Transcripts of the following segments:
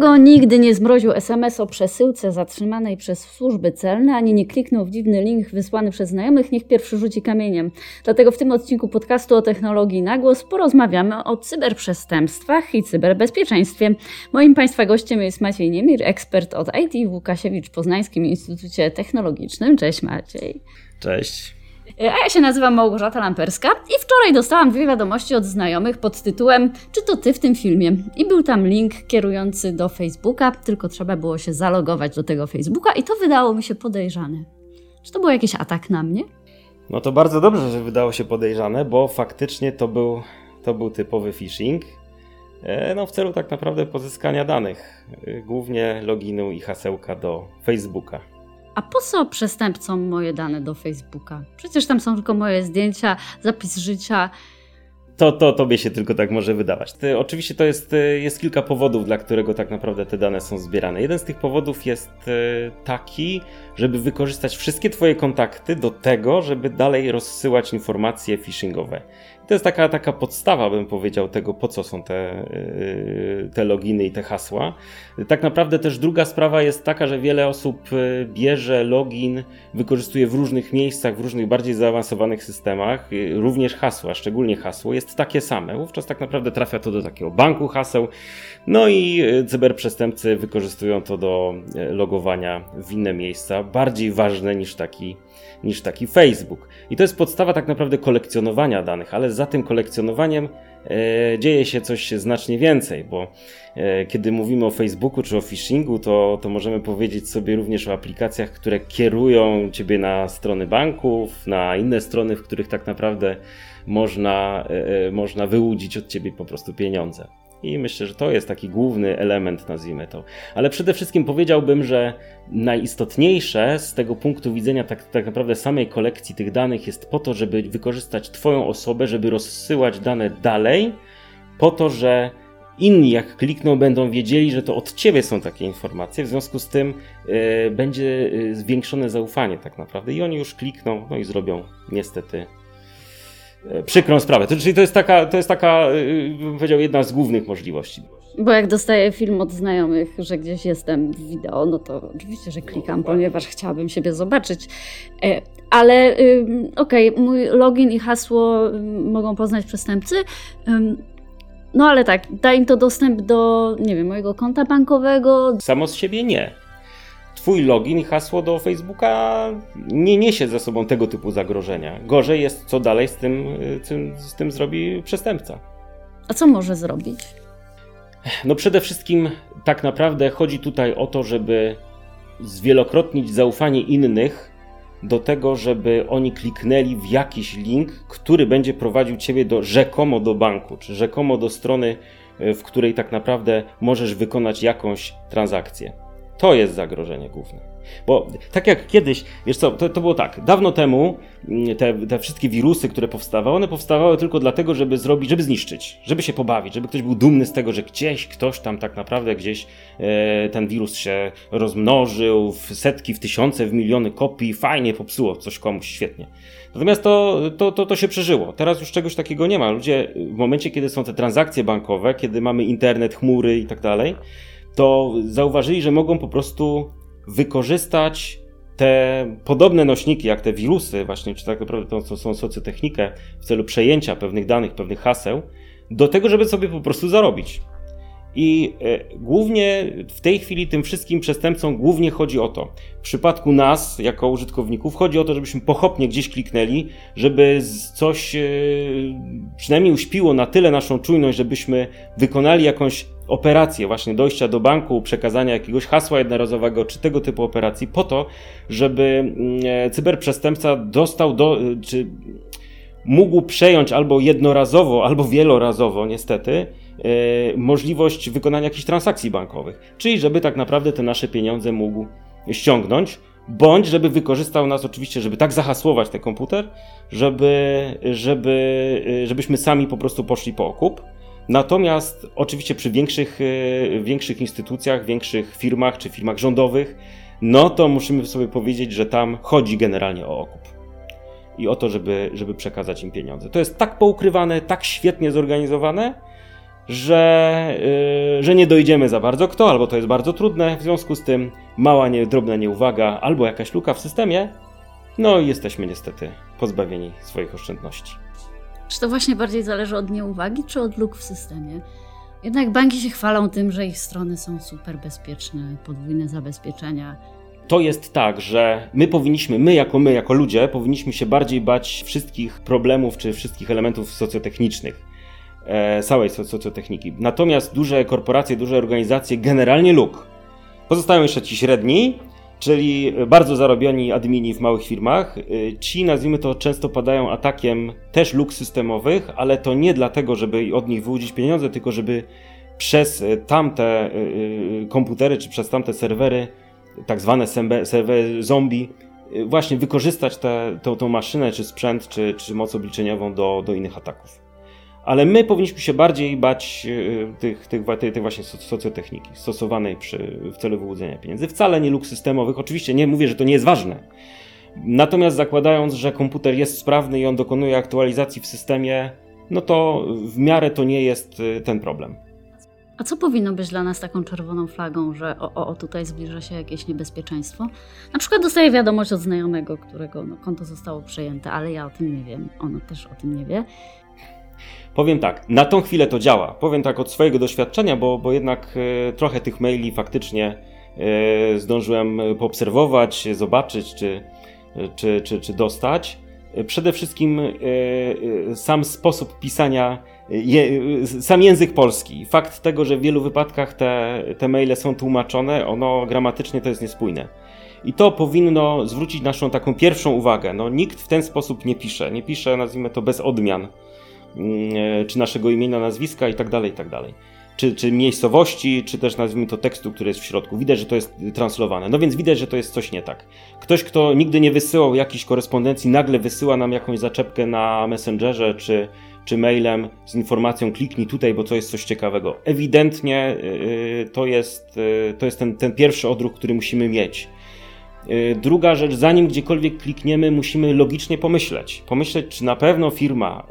Nikogo nigdy nie zmroził SMS o przesyłce zatrzymanej przez służby celne, ani nie kliknął w dziwny link wysłany przez znajomych, niech pierwszy rzuci kamieniem. Dlatego w tym odcinku podcastu o technologii na głos porozmawiamy o cyberprzestępstwach i cyberbezpieczeństwie. Moim Państwa gościem jest Maciej Niemir, ekspert od IT w Łukasiewicz Poznańskim Instytucie Technologicznym. Cześć Maciej. Cześć. A ja się nazywam Małgorzata Lamperska i wczoraj dostałam dwie wiadomości od znajomych pod tytułem Czy to ty w tym filmie? I był tam link kierujący do Facebooka, tylko trzeba było się zalogować do tego Facebooka i to wydało mi się podejrzane. Czy to był jakiś atak na mnie? No to bardzo dobrze, że wydało się podejrzane, bo faktycznie to był, to był typowy phishing. E, no w celu tak naprawdę pozyskania danych, e, głównie loginu i hasełka do Facebooka. A po co przestępcom moje dane do Facebooka? Przecież tam są tylko moje zdjęcia, zapis życia. To, to tobie się tylko tak może wydawać. Ty, oczywiście to jest, y, jest kilka powodów, dla którego tak naprawdę te dane są zbierane. Jeden z tych powodów jest y, taki, żeby wykorzystać wszystkie twoje kontakty do tego, żeby dalej rozsyłać informacje phishingowe to jest taka, taka podstawa, bym powiedział, tego, po co są te, yy, te loginy i te hasła. Tak naprawdę też druga sprawa jest taka, że wiele osób yy, bierze login, wykorzystuje w różnych miejscach, w różnych bardziej zaawansowanych systemach, yy, również hasła, szczególnie hasło jest takie same. Wówczas tak naprawdę trafia to do takiego banku haseł, no i cyberprzestępcy wykorzystują to do logowania w inne miejsca, bardziej ważne niż taki niż taki Facebook. I to jest podstawa tak naprawdę kolekcjonowania danych, ale za tym kolekcjonowaniem e, dzieje się coś znacznie więcej, bo e, kiedy mówimy o Facebooku czy o phishingu, to, to możemy powiedzieć sobie również o aplikacjach, które kierują ciebie na strony banków, na inne strony, w których tak naprawdę można, e, e można wyłudzić od ciebie po prostu pieniądze. I myślę, że to jest taki główny element, nazwijmy to. Ale przede wszystkim powiedziałbym, że najistotniejsze z tego punktu widzenia tak, tak naprawdę samej kolekcji tych danych jest po to, żeby wykorzystać Twoją osobę, żeby rozsyłać dane dalej, po to, że inni jak klikną będą wiedzieli, że to od Ciebie są takie informacje, w związku z tym yy, będzie yy, zwiększone zaufanie tak naprawdę i oni już klikną, no i zrobią niestety E, przykrą sprawę. To, czyli to jest taka, to jest taka, e, bym powiedział, jedna z głównych możliwości. Bo jak dostaję film od znajomych, że gdzieś jestem w wideo, no to oczywiście, że klikam, ponieważ chciałabym siebie zobaczyć. E, ale okej, okay, mój login i hasło mogą poznać przestępcy. No ale tak, da im to dostęp do, nie wiem, mojego konta bankowego. Samo z siebie nie. Twój login i hasło do Facebooka nie niesie ze sobą tego typu zagrożenia. Gorzej jest, co dalej z tym, y, z tym zrobi przestępca. A co może zrobić? No przede wszystkim tak naprawdę chodzi tutaj o to, żeby zwielokrotnić zaufanie innych do tego, żeby oni kliknęli w jakiś link, który będzie prowadził ciebie do rzekomo do banku, czy rzekomo do strony, y, w której tak naprawdę możesz wykonać jakąś transakcję. To jest zagrożenie główne. Bo tak jak kiedyś, wiesz co, to, to było tak, dawno temu mm, te, te, wszystkie wirusy, które powstawały, one powstawały tylko dlatego, żeby zrobić, żeby zniszczyć, żeby się pobawić, żeby ktoś był dumny z tego, że gdzieś ktoś tam tak naprawdę gdzieś e, ten wirus się rozmnożył w setki, w tysiące, w miliony kopii, fajnie popsuło coś komuś, świetnie. Natomiast to, to, to, to się przeżyło. Teraz już czegoś takiego nie ma. Ludzie w momencie, kiedy są te transakcje bankowe, kiedy mamy internet, chmury i tak dalej, to zauważyli, że mogą po prostu wykorzystać te podobne nośniki, jak te wirusy, właśnie, czy tak naprawdę to są socjotechnikę w celu przejęcia pewnych danych, pewnych haseł, do tego, żeby sobie po prostu zarobić. I e, głównie w tej chwili tym wszystkim przestępcom głównie chodzi o to. W przypadku nas, jako użytkowników, chodzi o to, żebyśmy pochopnie gdzieś kliknęli, żeby coś e, przynajmniej uśpiło na tyle naszą czujność, żebyśmy wykonali jakąś operację właśnie dojścia do banku, przekazania jakiegoś hasła jednorazowego, czy tego typu operacji, po to, żeby mm, e, cyberprzestępca dostał do, czy mógł przejąć albo jednorazowo, albo wielorazowo, niestety, E, możliwość wykonania jakichś transakcji bankowych. Czyli żeby tak naprawdę te nasze pieniądze mógł ściągnąć, bądź żeby wykorzystał nas oczywiście, żeby tak zahasłować ten komputer, żeby, żeby, e, żebyśmy sami po prostu poszli po okup. Natomiast oczywiście przy większych, e, większych instytucjach, większych firmach czy firmach rządowych, no to musimy sobie powiedzieć, że tam chodzi generalnie o okup. I o to, żeby, żeby przekazać im pieniądze. To jest tak poukrywane, tak świetnie zorganizowane, że, yy, że nie dojdziemy za bardzo kto, albo to jest bardzo trudne, w związku z tym mała, nie, drobna nieuwaga, albo jakaś luka w systemie, no i jesteśmy niestety pozbawieni swoich oszczędności. Czy to właśnie bardziej zależy od nieuwagi, czy od luk w systemie? Jednak banki się chwalą tym, że ich strony są super bezpieczne, podwójne zabezpieczenia. To jest tak, że my powinniśmy, my jako my, jako ludzie, powinniśmy się bardziej bać wszystkich problemów czy wszystkich elementów socjotechnicznych, e, całej socjotechniki. Natomiast duże korporacje, duże organizacje generalnie luk. Pozostają jeszcze ci średni, czyli bardzo zarobioni admini w małych firmach. Y, ci, nazwijmy to, często padają atakiem też luk systemowych, ale to nie dlatego, żeby od nich wyłudzić pieniądze, tylko żeby przez tamte y, komputery czy przez tamte serwery, tak zwane serwery zombie, y, właśnie wykorzystać tę maszynę, czy sprzęt, czy, czy moc obliczeniową do, do innych ataków ale my powinniśmy się bardziej bać e, tych, tych, tych właśnie socjotechniki stosowanej przy, w celu wyłudzenia pieniędzy. Wcale nie luk systemowych. Oczywiście nie mówię, że to nie jest ważne. Natomiast zakładając, że komputer jest sprawny i on dokonuje aktualizacji w systemie, no to w miarę to nie jest e, ten problem. A co powinno być dla nas taką czerwoną flagą, że o, o, tutaj zbliża się jakieś niebezpieczeństwo? Na przykład dostaję wiadomość od znajomego, którego no, konto zostało przejęte, ale ja o tym nie wiem, ono też o tym nie wie. Powiem tak, na tą chwilę to działa. Powiem tak od swojego doświadczenia, bo, bo jednak e, trochę tych maili faktycznie e, zdążyłem poobserwować, zobaczyć czy, czy, czy, czy dostać. E, przede wszystkim sam sposób pisania, sam język polski. Fakt tego, że w wielu wypadkach te, te maile są tłumaczone, ono gramatycznie to jest niespójne. I to powinno zwrócić naszą taką pierwszą uwagę. No, nikt w ten sposób nie pisze. Nie pisze, nazwijmy to, bez odmian. Mm, e, czy naszego imienia, nazwiska i tak dalej, i tak. Czy, czy miejscowości, czy też nazwijmy to tekstu, który jest w środku. Widać, że to jest translowane. No więc widać, że to jest coś nie tak. Ktoś, kto nigdy nie wysyłał jakiejś korespondencji, nagle wysyła nam jakąś zaczepkę na Messengerze czy, czy mailem z informacją kliknij tutaj, bo to jest coś ciekawego. Ewidentnie yy, to jest, yy, to jest ten, ten pierwszy odruch, który musimy mieć. Druga rzecz, zanim gdziekolwiek klikniemy, musimy logicznie pomyśleć. Pomyśleć, czy na pewno firma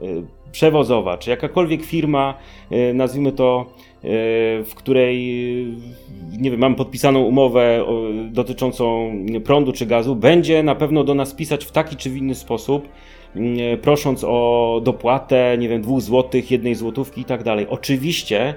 przewozowa, czy jakakolwiek firma, e, nazwijmy to, e, w której, nie wiem, mam podpisaną umowę dotyczącą prądu czy gazu, będzie na pewno do nas pisać w taki czy w inny sposób, e, prosząc o dopłatę, nie wiem, dwóch złotych, jednej złotówki i tak dalej. Oczywiście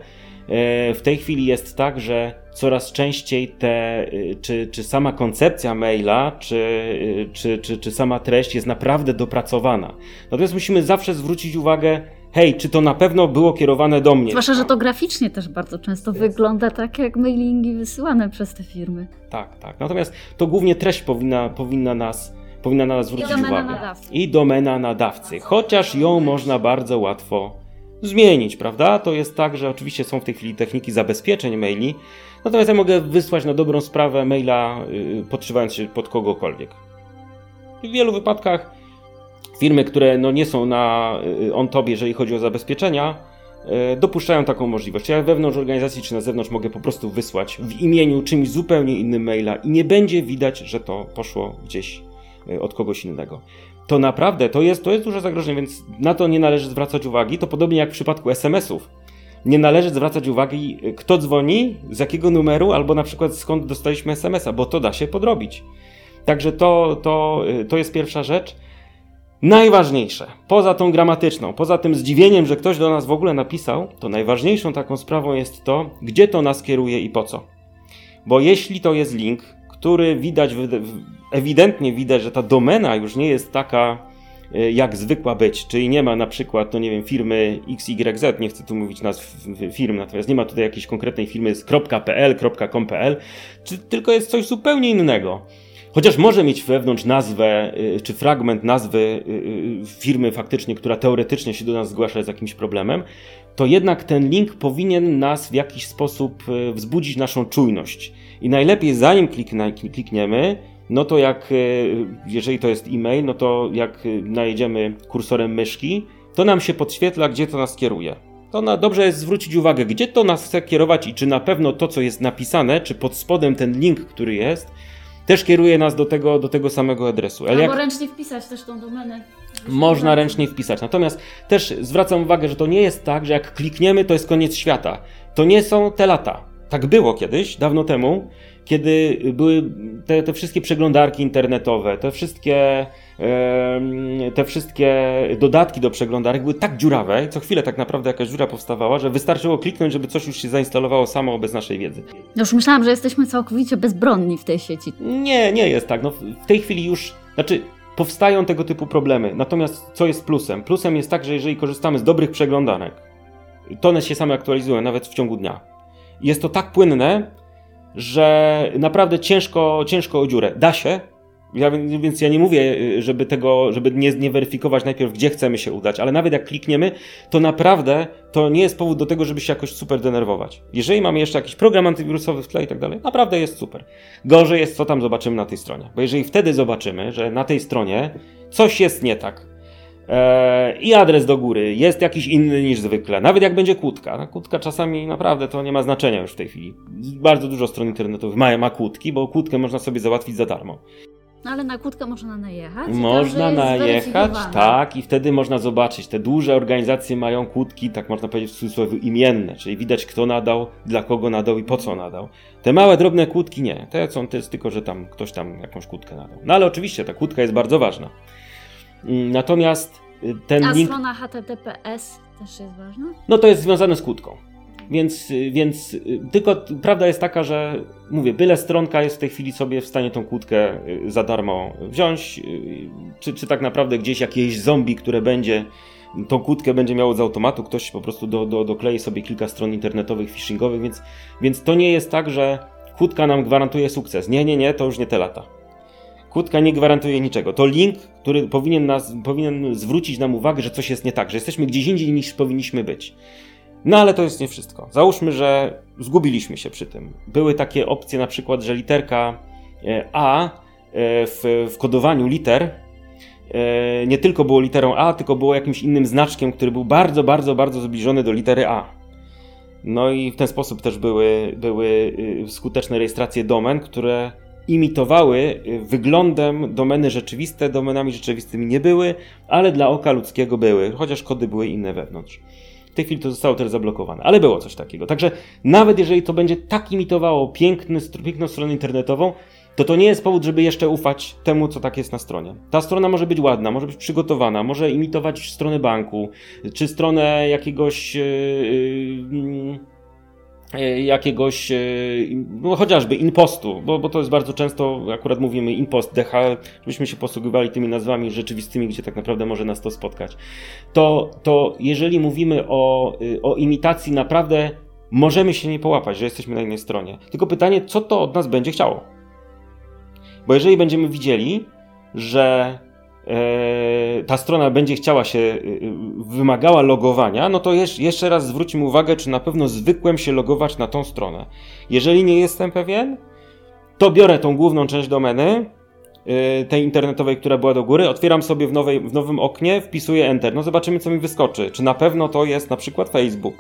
w tej chwili jest tak, że coraz częściej te, czy, czy sama koncepcja maila, czy, czy, czy, czy sama treść jest naprawdę dopracowana. Natomiast musimy zawsze zwrócić uwagę, hej, czy to na pewno było kierowane do mnie? Zwłaszcza, że to graficznie też bardzo często wygląda tak, jak mailingi wysyłane przez te firmy. Tak, tak. Natomiast to głównie treść powinna, powinna nas powinna na nas zwrócić I uwagę. Nadawcy. I domena nadawcy. Chociaż ją można bardzo łatwo zmienić, prawda? To jest tak, że oczywiście są w tej chwili techniki zabezpieczeń maili, natomiast ja mogę wysłać na dobrą sprawę maila yy, podszywając się pod kogokolwiek. W wielu wypadkach firmy, które no nie są na y, on top, jeżeli chodzi o zabezpieczenia, y, dopuszczają taką możliwość. Ja wewnątrz organizacji czy na zewnątrz mogę po prostu wysłać w imieniu czymś zupełnie innym maila i nie będzie widać, że to poszło gdzieś y, od kogoś innego to naprawdę to jest, to jest duże zagrożenie, więc na to nie należy zwracać uwagi. To podobnie jak w przypadku SMS-ów. Nie należy zwracać uwagi, kto dzwoni, z jakiego numeru, albo na przykład skąd dostaliśmy SMS-a, bo to da się podrobić. Także to, to, to jest pierwsza rzecz. Najważniejsze, poza tą gramatyczną, poza tym zdziwieniem, że ktoś do nas w ogóle napisał, to najważniejszą taką sprawą jest to, gdzie to nas kieruje i po co. Bo jeśli to jest link, który widać, ewidentnie widać, że ta domena już nie jest taka jak zwykła być, czyli nie ma na przykład, no nie wiem, firmy XYZ, nie chcę tu mówić nazw firm, natomiast nie ma tutaj jakiejś konkretnej firmy z .pl, .com.pl, czy tylko jest coś zupełnie innego. Chociaż może mieć wewnątrz nazwę, e, czy fragment nazwy e, firmy faktycznie, która teoretycznie się do nas zgłasza z jakimś problemem, to jednak ten link powinien nas w jakiś sposób wzbudzić naszą czujność. I najlepiej zanim klikniemy, no to jak, e, jeżeli to jest e-mail, no to jak e, najedziemy kursorem myszki, to nam się podświetla, gdzie to nas kieruje. To na, dobrze jest zwrócić uwagę, gdzie to nas chce kierować i czy na pewno to, co jest napisane, czy pod spodem ten link, który jest, też kieruje nas do tego, do tego samego adresu. Ale Albo jak... ręcznie wpisać też tą domenę. Można ręcznie wpisać. Natomiast też zwracam uwagę, że to nie jest tak, że jak klikniemy, to jest koniec świata. To nie są te lata. Tak było kiedyś, dawno temu, kiedy były te, te wszystkie przeglądarki internetowe, te wszystkie, te wszystkie dodatki do przeglądarek były tak dziurawe, co chwilę tak naprawdę jakaś dziura powstawała, że wystarczyło kliknąć, żeby coś już się zainstalowało samo bez naszej wiedzy. No już myślałam, że jesteśmy całkowicie bezbronni w tej sieci. Nie, nie jest tak. No, w tej chwili już, znaczy powstają tego typu problemy. Natomiast co jest plusem? Plusem jest tak, że jeżeli korzystamy z dobrych przeglądarek, to one się same aktualizują nawet w ciągu dnia. Jest to tak płynne, że naprawdę ciężko, ciężko o dziurę. Da się, ja, więc ja nie mówię, żeby tego, żeby nie, nie weryfikować najpierw, gdzie chcemy się udać, ale nawet jak klikniemy, to naprawdę to nie jest powód do tego, żeby się jakoś super denerwować. Jeżeli mamy jeszcze jakiś program antywirusowy w tle i tak dalej, naprawdę jest super. Gorzej jest, co tam zobaczymy na tej stronie. Bo jeżeli wtedy zobaczymy, że na tej stronie coś jest nie tak, i adres do góry jest jakiś inny niż zwykle, nawet jak będzie kłódka. Kłódka czasami naprawdę to nie ma znaczenia już w tej chwili. Bardzo dużo stron internetowych ma, ma kłódki, bo kłódkę można sobie załatwić za darmo. No ale na kłódkę można najechać. Można najechać, tak, i wtedy można zobaczyć. Te duże organizacje mają kłódki, tak można powiedzieć w cudzysłowie, imienne, czyli widać kto nadał, dla kogo nadał i po co nadał. Te małe, drobne kłódki nie. Te są to jest tylko, że tam ktoś tam jakąś kłódkę nadał. No ale oczywiście ta kłódka jest bardzo ważna. Mm, natomiast y, ten A link... strona HTTPS też jest ważna? No to jest związane z kłódką. Więc, więc tylko prawda jest taka, że mówię, byle stronka jest w tej chwili sobie w stanie tą kłódkę y, za darmo wziąć, y, czy, czy tak naprawdę gdzieś jakieś zombie, które będzie tą kłódkę będzie miało z automatu, ktoś po prostu do, do, doklei sobie kilka stron internetowych, phishingowych, więc, więc to nie jest tak, że kłódka nam gwarantuje sukces. Nie, nie, nie, to już nie te lata. Kłódka nie gwarantuje niczego. To link, który powinien, nas, powinien zwrócić nam uwagę, że coś jest nie tak, że jesteśmy gdzieś indziej niż powinniśmy być. No ale to jest nie wszystko. Załóżmy, że zgubiliśmy się przy tym. Były takie opcje, na przykład, że literka e, A e, w, w kodowaniu liter e, nie tylko było literą A, tylko było jakimś innym znaczkiem, który był bardzo, bardzo, bardzo zbliżony do litery A. No i w ten sposób też były, były y, skuteczne rejestracje domen, które imitowały y, wyglądem domeny rzeczywiste, domenami rzeczywistymi nie były, ale dla oka ludzkiego były, chociaż kody były inne wewnątrz. W tej chwili to zostało też zablokowane, ale było coś takiego. Także nawet jeżeli to będzie tak imitowało piękny, piękną stronę internetową, to to nie jest powód, żeby jeszcze ufać temu, co tak jest na stronie. Ta strona może być ładna, może być przygotowana, może imitować stronę banku, czy stronę jakiegoś. Yy, yy, jakiegoś, e, no chociażby impostu, bo, bo to jest bardzo często, akurat mówimy impost, DH, żebyśmy się posługiwali tymi nazwami rzeczywistymi, gdzie tak naprawdę może nas to spotkać. To, to jeżeli mówimy o, y, o imitacji, naprawdę możemy się nie połapać, że jesteśmy na innej stronie. Tylko pytanie, co to od nas będzie chciało? Bo jeżeli będziemy widzieli, że E, ta strona będzie chciała się, e, wymagała logowania, no to jeszcze raz zwróćmy uwagę, czy na pewno zwykłem się logować na tą stronę. Jeżeli nie jestem pewien, to biorę tą główną część domeny, e, tej internetowej, która była do góry, otwieram sobie w, nowej, w nowym oknie, wpisuję Enter. No zobaczymy, co mi wyskoczy. Czy na pewno to jest na przykład Facebook?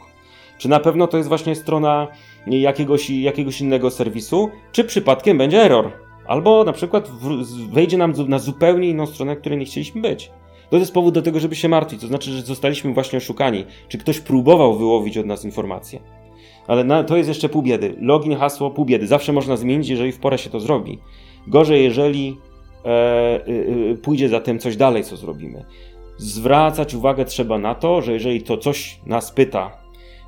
Czy na pewno to jest właśnie strona jakiegoś, jakiegoś innego serwisu? Czy przypadkiem będzie error? Albo na przykład wejdzie nam na zupełnie inną stronę, której nie chcieliśmy być. To jest powód do tego, żeby się martwić. To znaczy, że zostaliśmy właśnie oszukani. Czy ktoś próbował wyłowić od nas informacje. Ale na, to jest jeszcze pół biedy. Login, hasło, pół biedy. Zawsze można zmienić, jeżeli w porę się to zrobi. Gorzej, jeżeli e, e, pójdzie za tym coś dalej, co zrobimy. Zwracać uwagę trzeba na to, że jeżeli to coś nas pyta,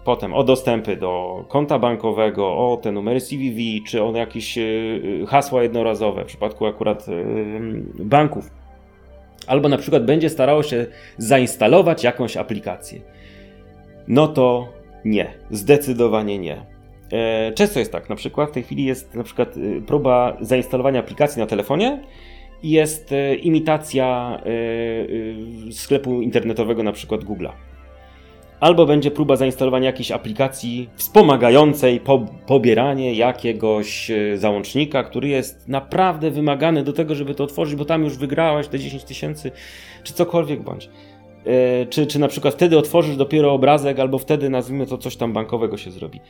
Potem o dostępy do konta bankowego, o te numery CVV, czy o jakieś e, e, hasła jednorazowe w przypadku akurat e, banków. Albo na przykład będzie starało się zainstalować jakąś aplikację. No to nie, zdecydowanie nie. Często jest tak, na przykład w tej chwili jest na przykład próba zainstalowania aplikacji na telefonie i jest imitacja sklepu internetowego na przykład Google'a albo będzie próba zainstalowania jakiejś aplikacji wspomagającej po, pobieranie jakiegoś e, załącznika, który jest naprawdę wymagany do tego, żeby to otworzyć, bo tam już wygrałeś te 10 tysięcy, czy cokolwiek bądź. Yy, czy, czy na przykład wtedy otworzysz dopiero obrazek, albo wtedy nazwijmy to coś tam bankowego się zrobi.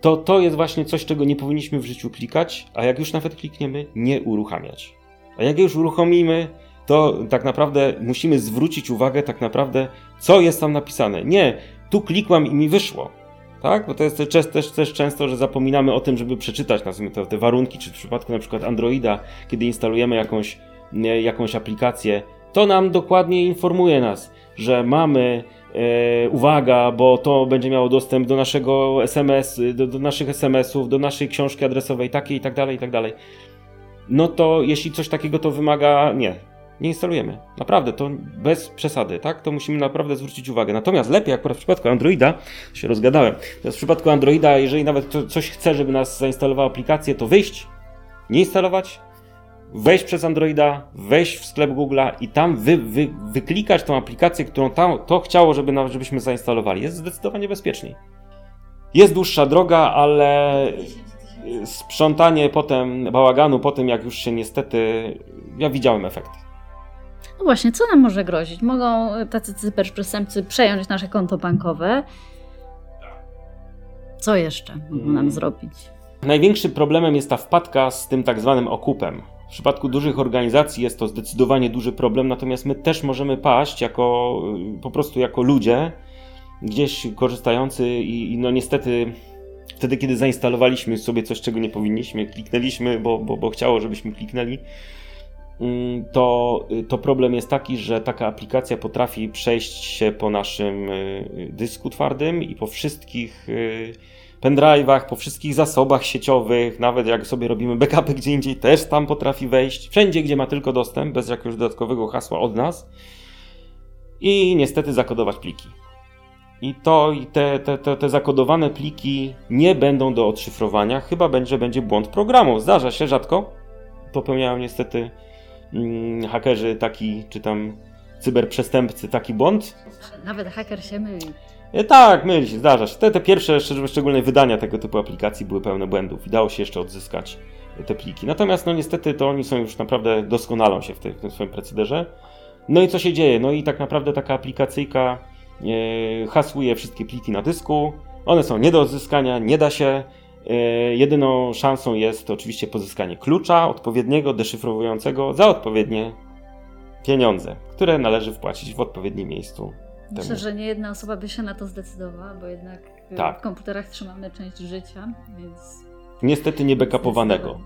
to to jest właśnie coś, czego nie powinniśmy w życiu klikać, a jak już nawet klikniemy, nie uruchamiać. A jak już uruchomimy, to tak naprawdę musimy zwrócić uwagę tak naprawdę, co jest tam napisane. Nie, tu klikłam i mi wyszło. Tak? Bo to jest też, też, też często, że zapominamy o tym, żeby przeczytać nazwijmy to, te warunki, czy w przypadku na przykład Androida, kiedy instalujemy jakąś, jakąś aplikację, to nam dokładnie informuje nas, że mamy e, uwaga, bo to będzie miało dostęp do naszego SMS, do, do naszych SMS-ów, do naszej książki adresowej, takiej i tak dalej, i tak dalej. No to jeśli coś takiego to wymaga, nie, nie instalujemy. Naprawdę, to bez przesady, tak? To musimy naprawdę zwrócić uwagę. Natomiast lepiej akurat w przypadku Androida, się rozgadałem, teraz w przypadku Androida, jeżeli nawet coś chce, żeby nas zainstalowało aplikację, to wyjść, nie instalować, wejść przez Androida, wejść w sklep Google'a i tam wy, wy, wyklikać tą aplikację, którą tam, to chciało, żeby, żebyśmy zainstalowali. Jest zdecydowanie bezpieczniej. Jest dłuższa droga, ale sprzątanie potem bałaganu po tym, jak już się niestety. Ja widziałem efekty. No właśnie, co nam może grozić? Mogą tacy cyberprzestępcy przejąć nasze konto bankowe. Co jeszcze mogą nam hmm. zrobić? Największym problemem jest ta wpadka z tym tak zwanym okupem. W przypadku dużych organizacji jest to zdecydowanie duży problem, natomiast my też możemy paść jako po prostu jako ludzie, gdzieś korzystający i, i no niestety wtedy, kiedy zainstalowaliśmy sobie coś, czego nie powinniśmy, kliknęliśmy, bo, bo, bo chciało, żebyśmy kliknęli, mm, to, to problem jest taki, że taka aplikacja potrafi przejść się po naszym y, dysku twardym i po wszystkich y, pendrive'ach, po wszystkich zasobach sieciowych, nawet jak sobie robimy backupy gdzie indziej, też tam potrafi wejść. Wszędzie, gdzie ma tylko dostęp, bez jakiegoś dodatkowego hasła od nas. I niestety zakodować pliki. I to i te, te, te, te zakodowane pliki nie będą do odszyfrowania, chyba będzie, będzie błąd programu. Zdarza się rzadko. Popełniają niestety mm, hakerzy taki, czy tam cyberprzestępcy taki błąd. Nawet haker się myli. E, tak, myli się, zdarza się. Te, te pierwsze, szczególnie wydania tego typu aplikacji były pełne błędów i dało się jeszcze odzyskać te pliki. Natomiast no niestety to oni są już naprawdę doskonalą się w, w tym swoim procederze. No i co się dzieje? No i tak naprawdę taka aplikacyjka e, hasłuje wszystkie pliki na dysku. One są nie do odzyskania, nie da się. E, jedyną szansą jest oczywiście pozyskanie klucza odpowiedniego, deszyfrowującego za odpowiednie pieniądze, które należy wpłacić w odpowiednim miejscu Myślę, że nie jedna osoba by się na to zdecydowała, bo jednak y, tak. w komputerach trzymamy część życia, więc... Niestety nie backupowanego.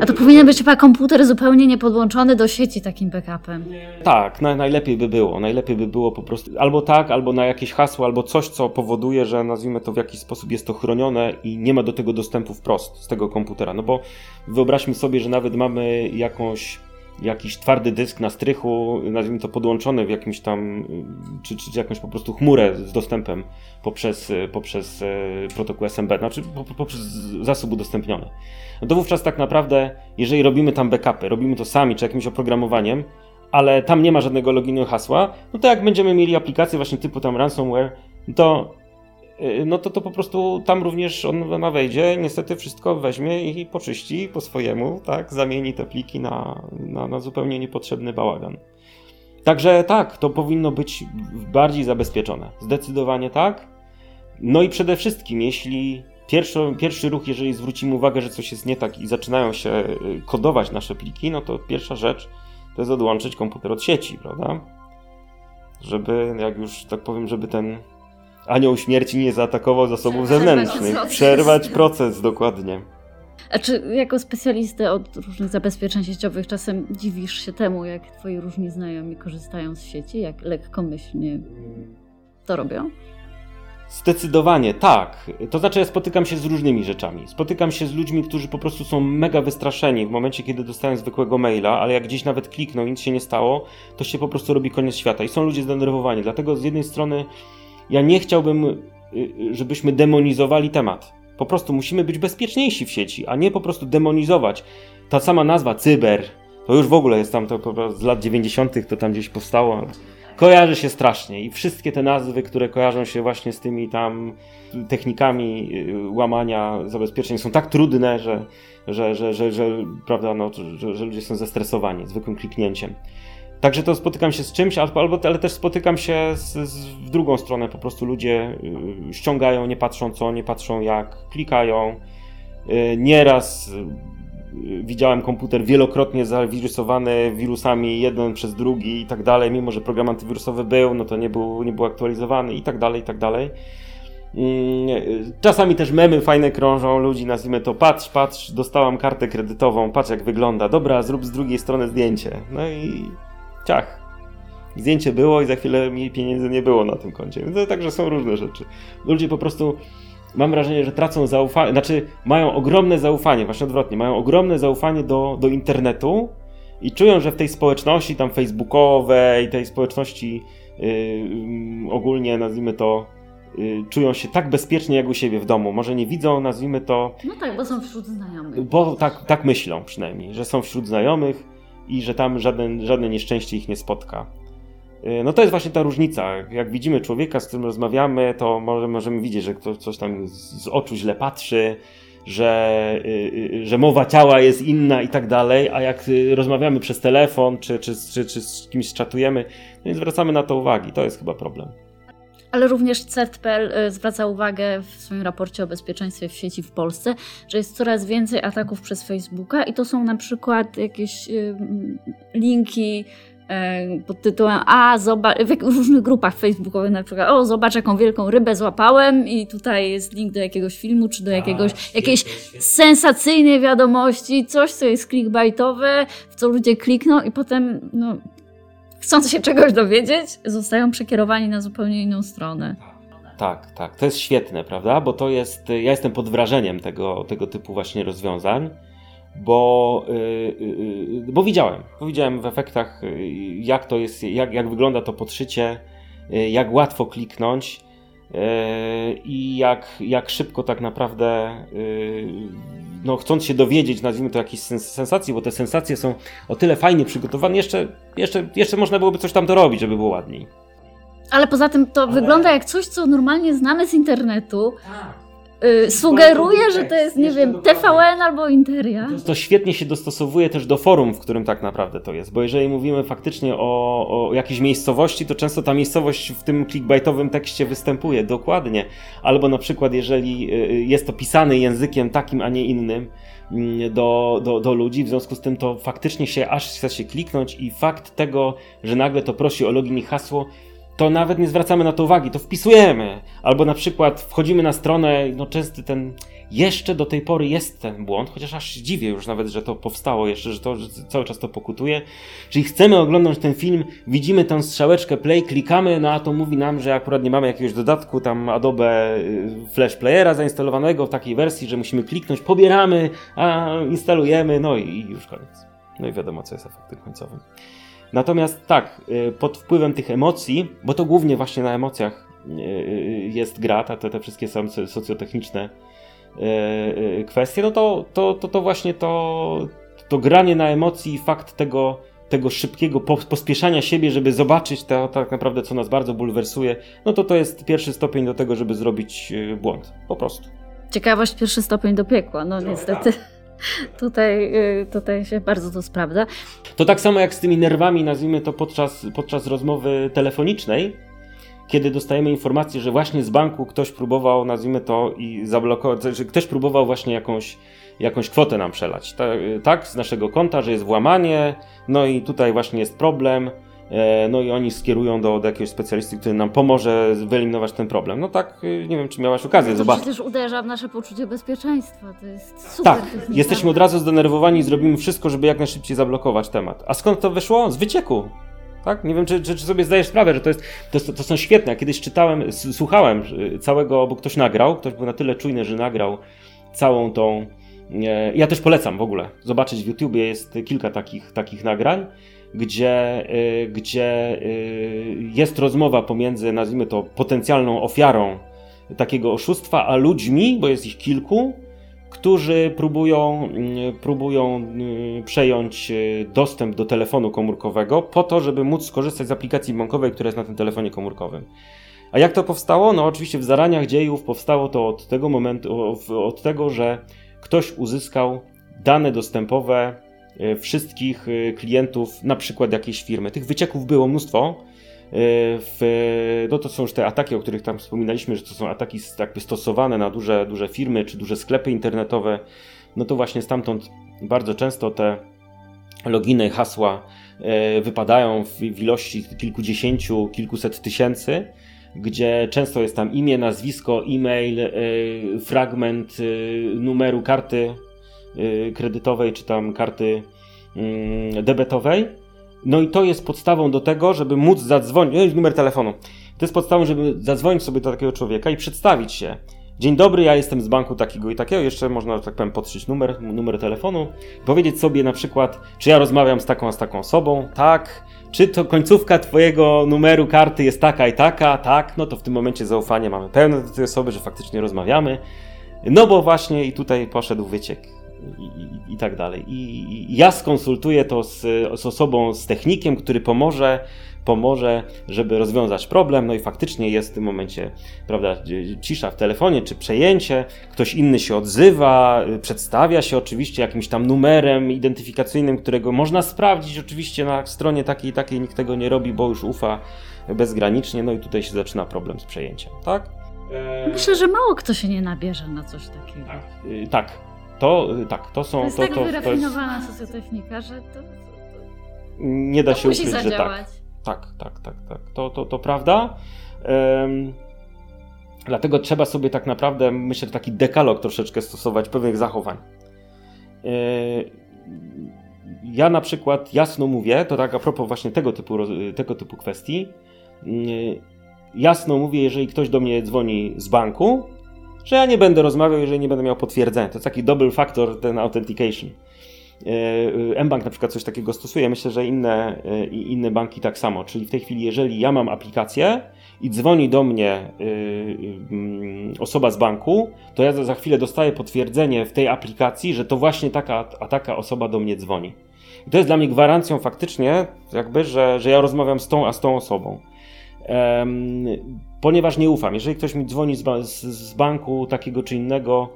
A to powinien być chyba komputer zupełnie niepodłączony do sieci takim backupem. Tak, na, najlepiej by było. Najlepiej by było po prostu albo tak, albo na jakieś hasło, albo coś, co powoduje, że nazwijmy to w jakiś sposób jest to chronione i nie ma do tego dostępu wprost z tego komputera. No bo wyobraźmy sobie, że nawet mamy jakąś jakiś twardy dysk na strychu, nazwijmy to podłączony w jakimś tam, czy, czy, jakąś po prostu chmurę z dostępem poprzez, poprzez e, protokół SMB, znaczy poprzez zasób udostępniony. No to wówczas tak naprawdę, jeżeli robimy tam backupy, robimy to sami, czy jakimś oprogramowaniem, ale tam nie ma żadnego loginu hasła, no to jak będziemy mieli aplikację właśnie typu tam ransomware, to no to to po prostu tam również on wejdzie, niestety wszystko weźmie i poczyści po swojemu, tak, zamieni te pliki na, na, na zupełnie niepotrzebny bałagan. Także tak, to powinno być bardziej zabezpieczone. Zdecydowanie tak. No i przede wszystkim, jeśli pierwszy, pierwszy ruch, jeżeli zwrócimy uwagę, że coś jest nie tak i zaczynają się y, kodować nasze pliki, no to pierwsza rzecz to jest odłączyć komputer od sieci, prawda? Żeby, jak już tak powiem, żeby ten anioł śmierci nie zaatakował zasobów zewnętrznych. Przerwać proces, dokładnie. A czy jako specjalista od różnych zabezpieczeń sieciowych czasem dziwisz się temu, jak twoi różni znajomi korzystają z sieci, jak lekkomyślnie to robią? Zdecydowanie tak. To znaczy, ja spotykam się z różnymi rzeczami. Spotykam się z ludźmi, którzy po prostu są mega wystraszeni w momencie, kiedy dostają zwykłego maila, ale jak gdzieś nawet klikną, nic się nie stało, to się po prostu robi koniec świata. I są ludzie zdenerwowani. Dlatego z jednej strony ja nie chciałbym, y, y, żebyśmy demonizowali temat. Po prostu musimy być bezpieczniejsi w sieci, a nie po prostu demonizować. Ta sama nazwa cyber, to już w ogóle jest tam to z lat 90., to tam gdzieś powstało. Kojarzy się strasznie i wszystkie te nazwy, które kojarzą się właśnie z tymi tam technikami y, łamania zabezpieczeń są tak trudne, że, że, że, że, że prawda, no, że, że ludzie są zestresowani zwykłym kliknięciem. Także to spotykam się z czymś, albo, ale też spotykam się z, z, w drugą stronę. Po prostu ludzie y, ściągają, nie patrzą co, nie patrzą jak, klikają. Y, nieraz y, widziałem komputer wielokrotnie zawirusowany wirusami jeden przez drugi i tak dalej, mimo że program antywirusowy był, no to nie był, nie był aktualizowany i tak dalej, i tak dalej. Mm, czasami też memy fajne krążą, ludzi nazwijmy to patrz, patrz, dostałam kartę kredytową, patrz jak wygląda, dobra, zrób z drugiej strony zdjęcie. No i ciach. Zdjęcie było i za chwilę mi pieniędzy nie było na tym koncie. No, także są różne rzeczy. Ludzie po prostu mam wrażenie, że tracą zaufanie, znaczy mają ogromne zaufanie, właśnie odwrotnie, mają ogromne zaufanie do, do internetu i czują, że w tej społeczności tam facebookowej, tej społeczności yy, ogólnie nazwijmy to yy, czują się tak bezpiecznie jak u siebie w domu. Może nie widzą, nazwijmy to... No tak, bo są wśród znajomych. Bo tak, tak myślą przynajmniej, że są wśród znajomych i że tam żaden, żadne nieszczęście ich nie spotka. Y, no to jest właśnie ta różnica. Jak widzimy człowieka, z którym rozmawiamy, to możemy widzieć, że ktoś coś tam z oczu źle patrzy, że, y, y, że mowa ciała jest inna i tak dalej, a jak rozmawiamy przez telefon, czy, czy, czy, czy z kimś czatujemy, to nie zwracamy na to uwagi. To jest chyba problem. Ale również CERT.pl zwraca uwagę w swoim raporcie o bezpieczeństwie w sieci w Polsce, że jest coraz więcej ataków przez Facebooka i to są na przykład jakieś linki E, pod tytułem A, zobacz, w różnych grupach facebookowych na przykład, o, zobacz jaką wielką rybę złapałem i tutaj jest link do jakiegoś filmu, czy do jakiegoś, A, jakiejś sensacyjnej wiadomości, coś, co jest clickbaitowe, w co ludzie klikną i potem, no, chcąc się czegoś dowiedzieć, zostają przekierowani na zupełnie inną stronę. Tak, tak, to jest świetne, prawda? Bo to jest, ja jestem pod wrażeniem tego, tego typu właśnie rozwiązań bo, yy, bo widziałem, widziałem w efektach, y, jak to jest, jak, jak wygląda to podszycie, yy, jak łatwo kliknąć yy, i jak, jak szybko tak naprawdę, no, chcąc się dowiedzieć, nazwijmy to jakiejś sens sensacji, bo te sensacje są o tyle fajnie przygotowane, jeszcze, jeszcze, jeszcze można byłoby coś tam dorobić, żeby było ładniej. Ale poza tym to Ale... wygląda jak coś, co normalnie znamy z internetu. Tak Yy, sugeruje, że to jest, nie wiem, TVN albo Interia. To, świetnie się dostosowuje też do forum, w którym tak naprawdę to jest, bo jeżeli mówimy faktycznie o, o jakiejś miejscowości, to często ta miejscowość w tym clickbaitowym tekście występuje, dokładnie. Albo na przykład, jeżeli y, y, jest to pisane językiem takim, a nie innym, mm, do, do, do ludzi, w związku z tym to faktycznie się aż chce się kliknąć i fakt tego, że nagle to prosi o login i hasło, to nawet nie zwracamy na to uwagi, to wpisujemy. Albo na przykład wchodzimy na stronę, no często ten, jeszcze do tej pory jest ten błąd, chociaż aż się dziwię już nawet, że to powstało jeszcze, że to że cały czas to pokutuje. Czyli chcemy oglądać ten film, widzimy tę strzałeczkę play, klikamy, no a to mówi nam, że akurat nie mamy jakiegoś dodatku tam Adobe y, Flash Playera zainstalowanego w takiej wersji, że musimy kliknąć, pobieramy, a instalujemy, no i już koniec. No i wiadomo, co jest efektem końcowym. Natomiast tak, y, pod wpływem tych emocji, bo to głównie właśnie na emocjach y, y, jest gra, te, te wszystkie są socjotechniczne kwestie, no to, to, to, to właśnie to, to granie na emocji i fakt tego, tego szybkiego pospieszania siebie, żeby zobaczyć to tak naprawdę, co nas bardzo bulwersuje, no to to jest pierwszy stopień do tego, żeby zrobić błąd. Po prostu. Ciekawość pierwszy stopień do piekła, no, no niestety. Tak. Tutaj, y, tutaj się bardzo to sprawdza. To tak samo jak z tymi nerwami, nazwijmy to podczas, podczas rozmowy telefonicznej, kiedy dostajemy informację, że właśnie z banku ktoś próbował, nazwijmy to, i zablokować, że ktoś próbował właśnie jakąś, jakąś kwotę nam przelać. Tak, z naszego konta, że jest włamanie, no i tutaj właśnie jest problem. E, no i oni skierują do, do jakiegoś specjalisty, który nam pomoże wyeliminować ten problem. No tak, y, nie wiem, czy miałaś okazję to zobaczyć. To też uderza w nasze poczucie bezpieczeństwa, to jest super. Tak, jesteśmy od razu zdenerwowani i zrobimy wszystko, żeby jak najszybciej zablokować temat. A skąd to wyszło? Z wycieku. Tak? Nie wiem, czy, czy, czy sobie zdajesz sprawę, że to, jest, to, to są świetne. Ja kiedyś czytałem, słuchałem całego, bo ktoś nagrał, ktoś był na tyle czujny, że nagrał całą tą. E, ja też polecam w ogóle zobaczyć w YouTubie, jest kilka takich, takich nagrań gdzie, y, gdzie y, jest rozmowa pomiędzy, nazwijmy to, potencjalną ofiarą takiego oszustwa, a ludźmi, bo jest ich kilku, którzy próbują, y, próbują przejąć dostęp do telefonu komórkowego po to, żeby móc skorzystać z aplikacji bankowej, która jest na tym telefonie komórkowym. A jak to powstało? No oczywiście w zaraniach dziejów powstało to od tego momentu, od tego, że ktoś uzyskał dane dostępowe wszystkich klientów, na przykład jakiejś firmy. Tych wycieków było mnóstwo. W, no to są już te ataki, o których tam wspominaliśmy, że to są ataki jakby stosowane na duże, duże firmy czy duże sklepy internetowe. No to właśnie stamtąd bardzo często te loginy, hasła wypadają w ilości kilkudziesięciu, kilkuset tysięcy gdzie często jest tam imię, nazwisko, e-mail, e, fragment e, numeru karty e, kredytowej czy tam karty mm, debetowej. No i to jest podstawą do tego, żeby móc zadzwonić, numer telefonu. To jest podstawą, żeby zadzwonić sobie do takiego człowieka i przedstawić się. Dzień dobry, ja jestem z banku takiego i takiego. Jeszcze można, tak powiem, podszyć numer, numer telefonu. Powiedzieć sobie na przykład, czy ja rozmawiam z taką, z taką osobą. Tak czy to końcówka twojego numeru karty jest taka i taka, tak, no to w tym momencie zaufanie mamy pełne do tej osoby, że faktycznie rozmawiamy. No bo właśnie i tutaj poszedł wyciek i, i, i tak dalej. I, I, ja skonsultuję to z, z osobą, z technikiem, który pomoże pomoże, żeby rozwiązać problem. No i faktycznie jest w tym momencie, prawda, cisza w telefonie, czy przejęcie, ktoś inny się odzywa, przedstawia się oczywiście jakimś tam numerem identyfikacyjnym, którego można sprawdzić oczywiście na stronie takiej takiej, nikt tego nie robi, bo już ufa bezgranicznie, no i tutaj się zaczyna problem z przejęciem, tak? Myślę, że mało kto się nie nabierze na coś takiego. Tak, y, tak. To, tak, to są. To jest to, tak to, wyrafinowana to jest... socjotechnika, że to, nie da się ukryć, zadziałać. że tak. Tak, tak, tak, tak. To, to, to prawda. Um, dlatego trzeba sobie tak naprawdę, myślę, taki dekalog troszeczkę stosować pewnych zachowań. E, ja na przykład jasno mówię, to tak a propos właśnie tego typu, tego typu kwestii, e, jasno mówię, jeżeli ktoś do mnie dzwoni z banku, że ja nie będę rozmawiał, jeżeli nie będę miał potwierdzenia. To jest taki double factor, ten authentication. E, mBank na przykład coś takiego stosuje, myślę, że inne, e, inne banki tak samo. Czyli w tej chwili, jeżeli ja mam aplikację i dzwoni do mnie e, mm, osoba z banku, to ja za chwilę dostaję potwierdzenie w tej aplikacji, że to właśnie taka, a taka osoba do mnie dzwoni. I to jest dla mnie gwarancją faktycznie, jakby, że, że ja rozmawiam z tą, a z tą osobą. Ponieważ nie ufam. Jeżeli ktoś mi dzwoni z, banku takiego czy innego,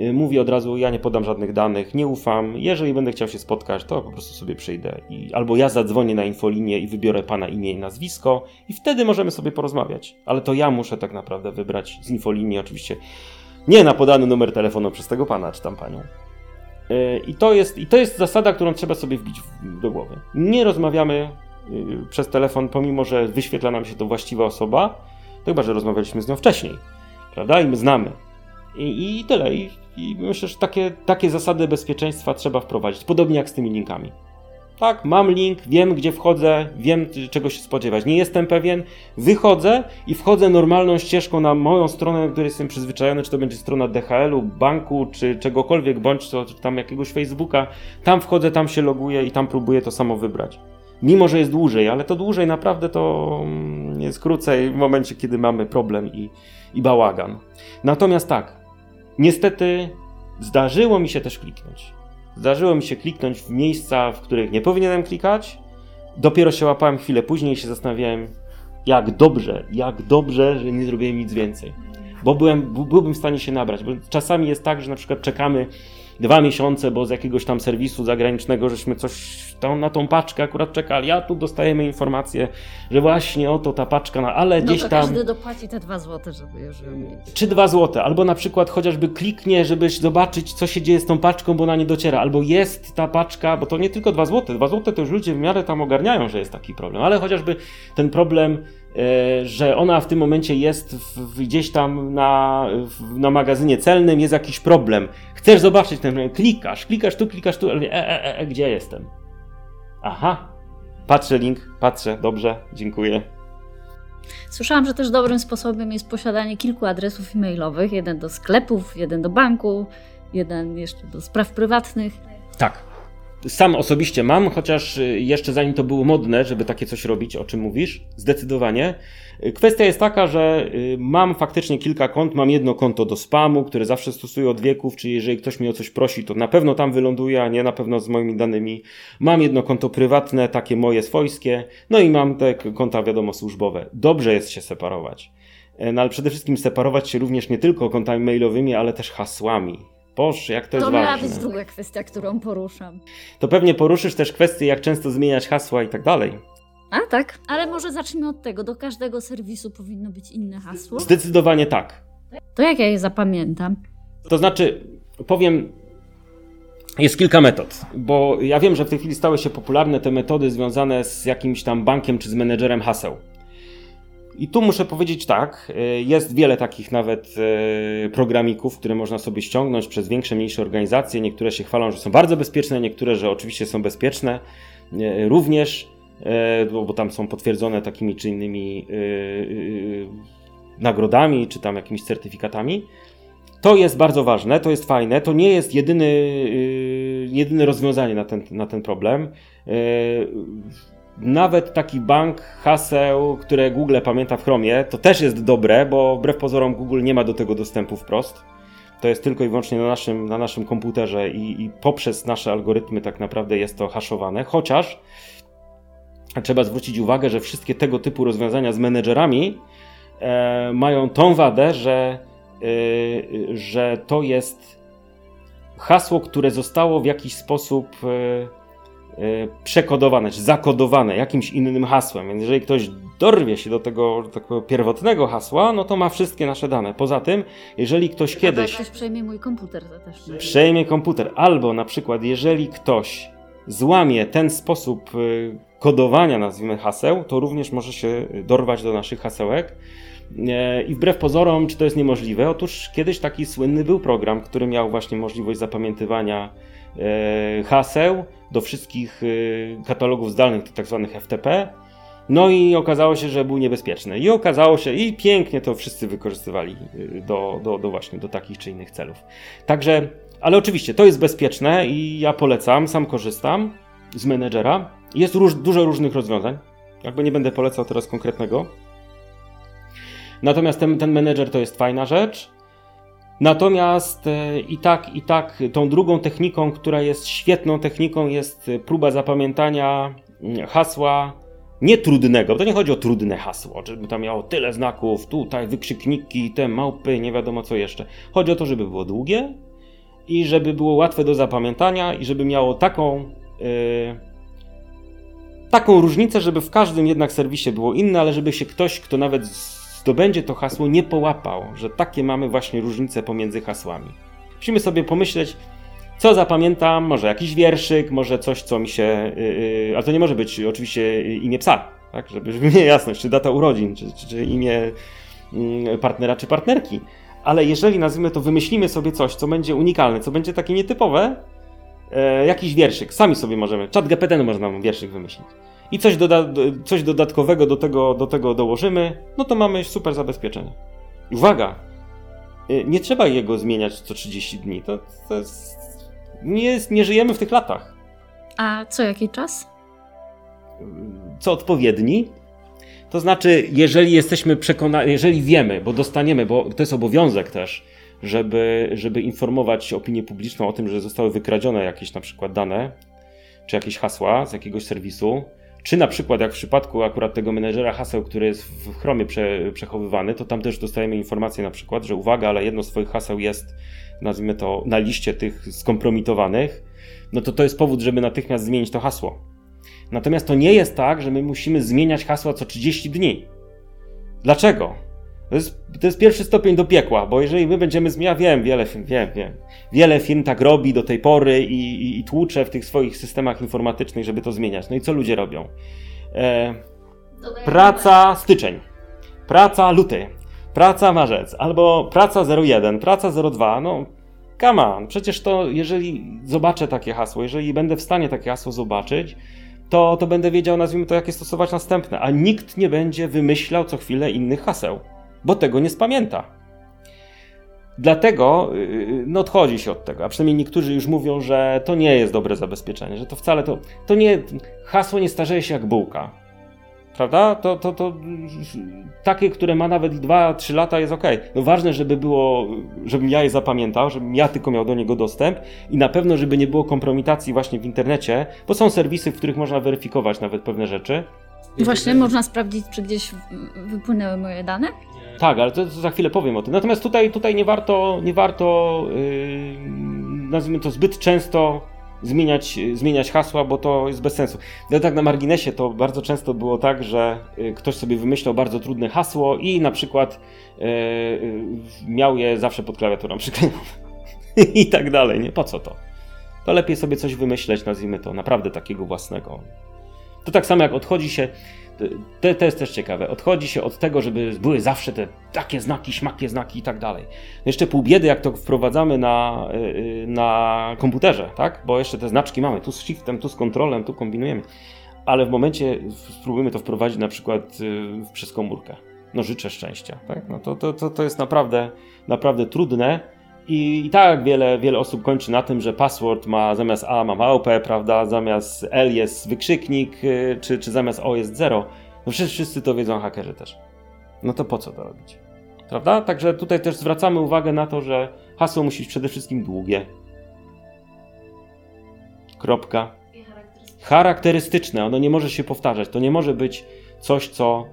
Y, mówi od razu, ja nie podam żadnych danych, nie ufam. Jeżeli będę chciał się spotkać, to po prostu sobie przyjdę. I, albo ja zadzwonię na infolinię i wybiorę pana imię i nazwisko, i wtedy możemy sobie porozmawiać. Ale to ja muszę tak naprawdę wybrać z infolinii, oczywiście nie na podany numer telefonu przez tego pana czy tam panią. Y, I to jest, i to jest zasada, którą trzeba sobie wbić do głowy. Nie rozmawiamy przez telefon, pomimo że wyświetla nam się to właściwa osoba, to chyba, że rozmawialiśmy z nią wcześniej, prawda? I my znamy. I, i tyle. I i myślę, że takie, takie zasady bezpieczeństwa trzeba wprowadzić, podobnie jak z tymi linkami. Tak, mam link, wiem gdzie wchodzę, wiem czego się spodziewać. Nie jestem pewien, wychodzę i wchodzę normalną ścieżką na moją stronę, na której jestem przyzwyczajony, czy to będzie strona DHL-u, banku, czy czegokolwiek, bądź to czy tam jakiegoś Facebooka. Tam wchodzę, tam się loguję i tam próbuję to samo wybrać. Mimo, że jest dłużej, ale to dłużej naprawdę to mm, jest krócej w momencie, kiedy mamy problem i, i bałagan. Natomiast tak, Niestety zdarzyło mi się też kliknąć. Zdarzyło mi się kliknąć w miejsca, w których nie powinienem klikać. Dopiero się łapałem chwilę później i się zastanawiałem, jak dobrze, jak dobrze, że nie zrobiłem nic więcej. Bo byłem, byłbym w stanie się nabrać. Bo czasami jest tak, że na przykład czekamy dwa miesiące, bo z jakiegoś tam serwisu zagranicznego żeśmy coś tam na tą paczkę akurat czekali, a tu dostajemy informację, że właśnie oto ta paczka, na, ale no gdzieś tam... każdy dopłaci te dwa złote, żeby już ją mieć. Czy dwa złote, albo na przykład chociażby kliknie, żeby zobaczyć, co się dzieje z tą paczką, bo ona nie dociera, albo jest ta paczka, bo to nie tylko dwa złote, dwa złote to już ludzie w miarę tam ogarniają, że jest taki problem, ale chociażby ten problem że ona w tym momencie jest w, gdzieś tam na, w, na magazynie celnym, jest jakiś problem. Chcesz zobaczyć ten problem, klikasz, klikasz tu, klikasz tu, ale e, e, e, e, gdzie jestem? Aha, patrzę link, patrzę, dobrze, dziękuję. Słyszałam, że też dobrym sposobem jest posiadanie kilku adresów e-mailowych, jeden do sklepów, jeden do banku, jeden jeszcze do spraw prywatnych. Tak, sam osobiście mam, chociaż y, jeszcze zanim to było modne, żeby takie coś robić, o czym mówisz, zdecydowanie. Y, kwestia jest taka, że y, mam faktycznie kilka kont. Mam jedno konto do spamu, które zawsze stosuję od wieków, czyli jeżeli ktoś mnie o coś prosi, to na pewno tam wyląduje, a nie na pewno z moimi danymi. Mam jedno konto prywatne, takie moje swojskie, no i mam te konta, wiadomo, służbowe. Dobrze jest się separować. No ale przede wszystkim separować się również nie tylko kontami mailowymi, ale też hasłami Boż, jak to, to jest ważne. To jest druga kwestia, którą poruszam. To pewnie poruszysz też kwestię, jak często zmieniać hasła i tak dalej. A tak, ale może zacznijmy od tego. Do każdego serwisu powinno być inne hasło. Zdecydowanie tak. To jak ja je zapamiętam? To znaczy, powiem, jest kilka metod, bo ja wiem, że w tej chwili stały się popularne te metody związane z jakimś tam bankiem czy z menedżerem haseł. I tu muszę powiedzieć tak, y, jest wiele takich nawet y, programików, które można sobie ściągnąć przez większe, mniejsze organizacje. Niektóre się chwalą, że są bardzo bezpieczne, niektóre, że oczywiście są bezpieczne y, również, bo tam są potwierdzone takimi czy innymi nagrodami, czy tam jakimiś certyfikatami. To jest bardzo ważne, to jest fajne. To nie jest jedyny, jedyne rozwiązanie na ten, na ten problem nawet taki bank haseł, które Google pamięta w Chromie, to też jest dobre, bo wbrew pozorom Google nie ma do tego dostępu wprost. To jest tylko i wyłącznie na naszym, na naszym komputerze i, i poprzez nasze algorytmy tak naprawdę jest to haszowane. Chociaż trzeba zwrócić uwagę, że wszystkie tego typu rozwiązania z menedżerami e, mają tą wadę, że, e, że to jest hasło, które zostało w jakiś sposób e, przekodowane, czy zakodowane jakimś innym hasłem. Więc jeżeli ktoś dorwie się do tego takiego pierwotnego hasła, no to ma wszystkie nasze dane. Poza tym, jeżeli ktoś kiedyś. Ktoś przejmie mój komputer, to też nie. Przejmie komputer, albo na przykład, jeżeli ktoś złamie ten sposób y, kodowania, nazwijmy haseł, to również może się dorwać do naszych hasełek. E, I wbrew pozorom, czy to jest niemożliwe? Otóż kiedyś taki słynny był program, który miał właśnie możliwość zapamiętywania haseł do wszystkich e, katalogów zdalnych, tak zwanych FTP. No i okazało się, że był niebezpieczny. I okazało się, i pięknie to wszyscy wykorzystywali e, do, do, do właśnie do takich czy innych celów. Także, ale oczywiście to jest bezpieczne i ja polecam, sam korzystam z menedżera. Jest róż, dużo różnych rozwiązań. Jakby nie będę polecał teraz konkretnego. Natomiast ten, ten menedżer to jest fajna rzecz. Natomiast e, i tak, i tak tą drugą techniką, która jest świetną techniką, jest próba zapamiętania mm, hasła nietrudnego. To nie chodzi o trudne hasło, żeby tam miało tyle znaków, tutaj wykrzykniki, te małpy, nie wiadomo co jeszcze. Chodzi o to, żeby było długie i żeby było łatwe do zapamiętania i żeby miało taką yy, taką różnicę, żeby w każdym jednak serwisie było inne, ale żeby się ktoś, kto nawet zdobędzie to hasło, nie połapał, że takie mamy właśnie różnice pomiędzy hasłami. Musimy sobie pomyśleć, co zapamiętam, może jakiś wierszyk, może coś, co mi się. Yy, ale to nie może być oczywiście imię psa, tak? Żeby, żeby mieć jasność, czy data urodzin, czy, czy, czy imię yy, partnera, czy partnerki. Ale jeżeli nazwijmy to, wymyślimy sobie coś, co będzie unikalne, co będzie takie nietypowe, e, jakiś wierszyk, sami sobie możemy, czat GPT można wierszyk wymyślić i coś, doda coś dodatkowego do tego, do tego dołożymy, no to mamy super zabezpieczenie. Uwaga! Y, nie trzeba jego zmieniać co 30 dni. To, to jest, nie, jest, nie żyjemy w tych latach. A co jaki czas? Co odpowiedni? To znaczy, jeżeli jesteśmy przekonani, jeżeli wiemy, bo dostaniemy, bo to jest obowiązek też, żeby, żeby informować opinię publiczną o tym, że zostały wykradzione jakieś na przykład dane, czy jakieś hasła z jakiegoś serwisu, czy na przykład, jak w przypadku akurat tego menedżera haseł, który jest w Chromie prze, przechowywany, to tam też dostajemy informację na przykład, że uwaga, ale jedno z Twoich haseł jest, nazwijmy to, na liście tych skompromitowanych, no to to jest powód, żeby natychmiast zmienić to hasło. Natomiast to nie jest tak, że my musimy zmieniać hasła co 30 dni. Dlaczego? To jest, to jest pierwszy stopień do piekła, bo jeżeli my będziemy zmieniać, wiem, wiele firm, wiem, wiem, wiele firm tak robi do tej pory i, i, i tłucze w tych swoich systemach informatycznych, żeby to zmieniać. No i co ludzie robią? E, praca styczeń, praca luty, praca marzec, albo praca 01, praca 02, no come on, przecież to jeżeli zobaczę takie hasło, jeżeli będę w stanie takie hasło zobaczyć, to, to będę wiedział, nazwijmy to, jakie stosować następne, a nikt nie będzie wymyślał co chwilę innych haseł bo tego nie spamięta. Dlatego y, y, no, odchodzi się od tego, a przynajmniej niektórzy już mówią, że to nie jest dobre zabezpieczenie, że to wcale to, to nie, hasło nie starzeje się jak bułka. Prawda? To, to, to takie, które ma nawet 2-3 lata jest ok. No ważne, żeby było, żebym ja je zapamiętał, żebym ja tylko miał do niego dostęp i na pewno, żeby nie było kompromitacji właśnie w internecie, bo są serwisy, w których można weryfikować nawet pewne rzeczy. Właśnie, można sprawdzić, czy gdzieś wypłynęły moje dane? Tak, ale to, to, za chwilę powiem o tym. Natomiast tutaj, tutaj nie warto, nie warto yy, nazwijmy to, zbyt często zmieniać, zmieniać hasła, bo to jest bez sensu. No tak na marginesie to bardzo często było tak, że y, ktoś sobie wymyślał bardzo trudne hasło i na przykład e, miał je zawsze pod klawiaturą przyklejone. I tak dalej, nie? Po co to? To lepiej sobie coś wymyśleć, nazwijmy to, naprawdę takiego własnego. To tak samo jak odchodzi się, to, to jest też ciekawe, odchodzi się od tego, żeby były zawsze te takie znaki, śmakie znaki i tak dalej. No jeszcze pół biedy, jak to wprowadzamy na, y, na komputerze, tak? Bo jeszcze te znaczki mamy, tu z shiftem, tu z kontrolem, tu kombinujemy. Ale w momencie spróbujemy to wprowadzić na przykład y, przez komórkę. No życzę szczęścia, tak? No to, to, to, to jest naprawdę, naprawdę trudne i, I, tak wiele, wiele osób kończy na tym, że password ma zamiast A ma małpę, prawda, zamiast L jest wykrzyknik, yy, czy, czy zamiast O jest 0. No przecież wszyscy to wiedzą, hakerzy też. No to po co to robić? Prawda? Także tutaj też zwracamy uwagę na to, że hasło musi być przede wszystkim długie. Kropka. Charakterystyczne. Ono nie może się powtarzać. To nie może być coś, co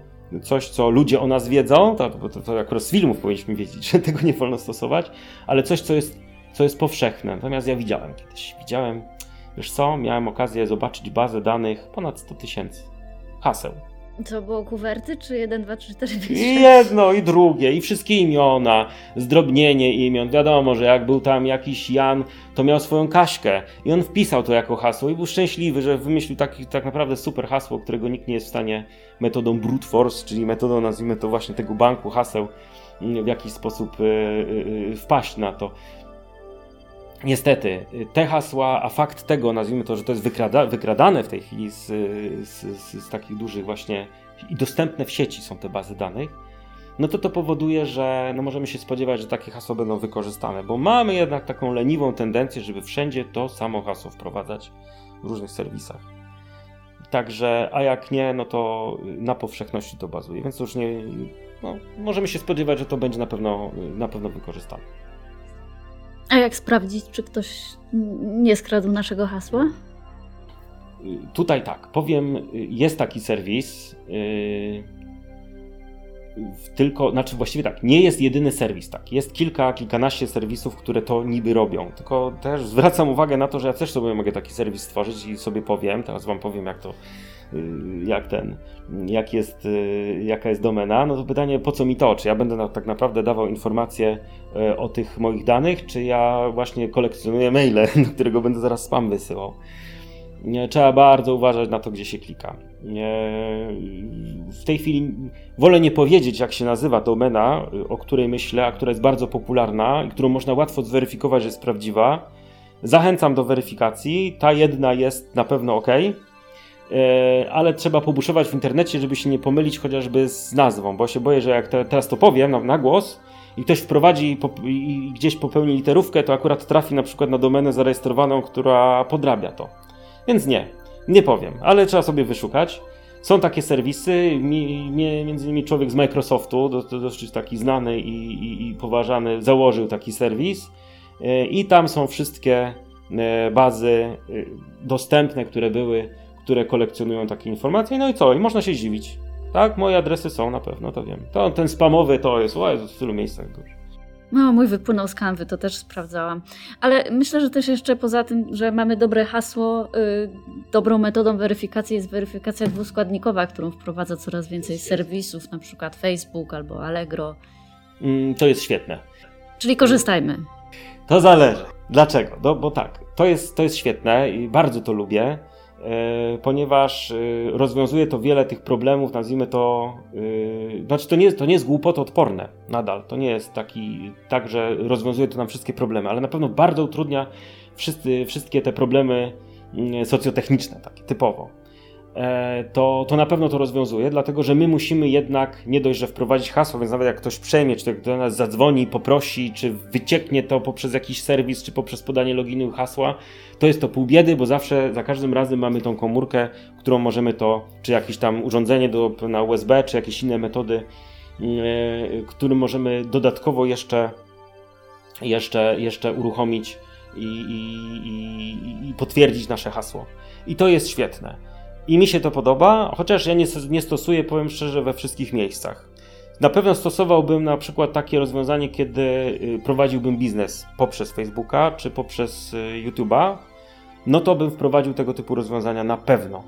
coś, co ludzie o nas wiedzą, to, to, to akurat z filmów powinniśmy wiedzieć, że tego nie wolno stosować, ale coś, co jest, co jest powszechne. Natomiast ja widziałem kiedyś, widziałem, wiesz co, miałem okazję zobaczyć bazę danych ponad 100 tysięcy haseł. Co było kuwerty, czy 1, 2, 3, 4, 5, 6? I jedno, i drugie, i wszystkie imiona, zdrobnienie imion. Wiadomo, że jak był tam jakiś Jan, to miał swoją Kaśkę i on wpisał to jako hasło i był szczęśliwy, że wymyślił taki, tak naprawdę super hasło, którego nikt nie jest w stanie metodą brute force, czyli metodą, nazwijmy to właśnie tego banku haseł, w jakiś sposób e, e, e, wpaść na to. Niestety, te hasła, a fakt tego, nazwijmy to, że to jest wykrada, wykradane w tej chwili z, z, z, z, takich dużych właśnie i dostępne w sieci są te bazy danych, no to to powoduje, że no możemy się spodziewać, że takie hasła będą wykorzystane, bo mamy jednak taką leniwą tendencję, żeby wszędzie to samo hasło wprowadzać w różnych serwisach. Także, a jak nie, no to na powszechności to bazuje, więc już nie, no, możemy się spodziewać, że to będzie na pewno, na pewno wykorzystane. A jak sprawdzić, czy ktoś nie skradł naszego hasła? Tutaj tak, powiem, jest taki serwis. Yy, tylko, znaczy właściwie tak, nie jest jedyny serwis, tak. Jest kilka, kilkanaście serwisów, które to niby robią. Tylko też zwracam uwagę na to, że ja też sobie mogę taki serwis stworzyć i sobie powiem, teraz wam powiem, jak to jak ten, jak jest, y, jaka jest domena, no to pytanie, po co mi to? Czy ja będę na, tak naprawdę dawał informacje y, o tych moich danych, czy ja właśnie kolekcjonuję maile, do którego będę zaraz spam wysyłał? Trzeba bardzo uważać na to, gdzie się klika. W tej chwili wolę nie powiedzieć, jak się nazywa domena, o której myślę, a która jest bardzo popularna i którą można łatwo zweryfikować, że jest prawdziwa. Zachęcam do weryfikacji. Ta jedna jest na pewno ok ale trzeba pobuszować w internecie, żeby się nie pomylić chociażby z nazwą, bo się boję, że jak te, teraz to powiem na, na głos i ktoś wprowadzi i, i, gdzieś popełni literówkę, to akurat trafi na przykład na domenę zarejestrowaną, która podrabia to. Więc nie, nie powiem, ale trzeba sobie wyszukać. Są takie serwisy, mi, mi, między innymi człowiek z Microsoftu, dosyć taki znany i, i, i poważany, założył taki serwis e, i tam są wszystkie e, bazy dostępne, które były które kolekcjonują takie informacje. No i co? I można się dziwić. Tak, moje adresy są na pewno, to wiem. To, ten spamowy to jest, o w tylu miejscach dużo. No, mój wypłynął z kanwy, to też sprawdzałam. Ale myślę, że też jeszcze poza tym, że mamy dobre hasło, yy, dobrą metodą weryfikacji jest weryfikacja dwuskładnikowa, którą wprowadza coraz więcej serwisów, na przykład Facebook albo Allegro. Mm, to jest świetne. Czyli korzystajmy. To zależy. Dlaczego? No, bo tak, to jest, to jest świetne i bardzo to lubię. E, ponieważ e, rozwiązuje to wiele tych problemów, nazwijmy to, e, znaczy to nie, to nie jest głupotodporne nadal, to nie jest taki, tak, że rozwiązuje to nam wszystkie problemy, ale na pewno bardzo utrudnia wszyscy, wszystkie te problemy mm, socjotechniczne, takie typowo. E, to, to na pewno to rozwiązuje, dlatego że my musimy jednak nie dość, że wprowadzić hasło, więc nawet jak ktoś przejmie, czy do nas zadzwoni, poprosi, czy wycieknie to poprzez jakiś serwis, czy poprzez podanie loginu i hasła, to jest to pół biedy, bo zawsze za każdym razem mamy tą komórkę, którą możemy to, czy jakieś tam urządzenie do, na USB, czy jakieś inne metody, yy, którym możemy dodatkowo jeszcze, jeszcze, jeszcze uruchomić i, i, i, i potwierdzić nasze hasło. I to jest świetne. I mi się to podoba, chociaż ja nie, nie stosuję, powiem szczerze, we wszystkich miejscach. Na pewno stosowałbym na przykład takie rozwiązanie, kiedy y, prowadziłbym biznes poprzez Facebooka czy poprzez y, YouTube'a, no to bym wprowadził tego typu rozwiązania na pewno.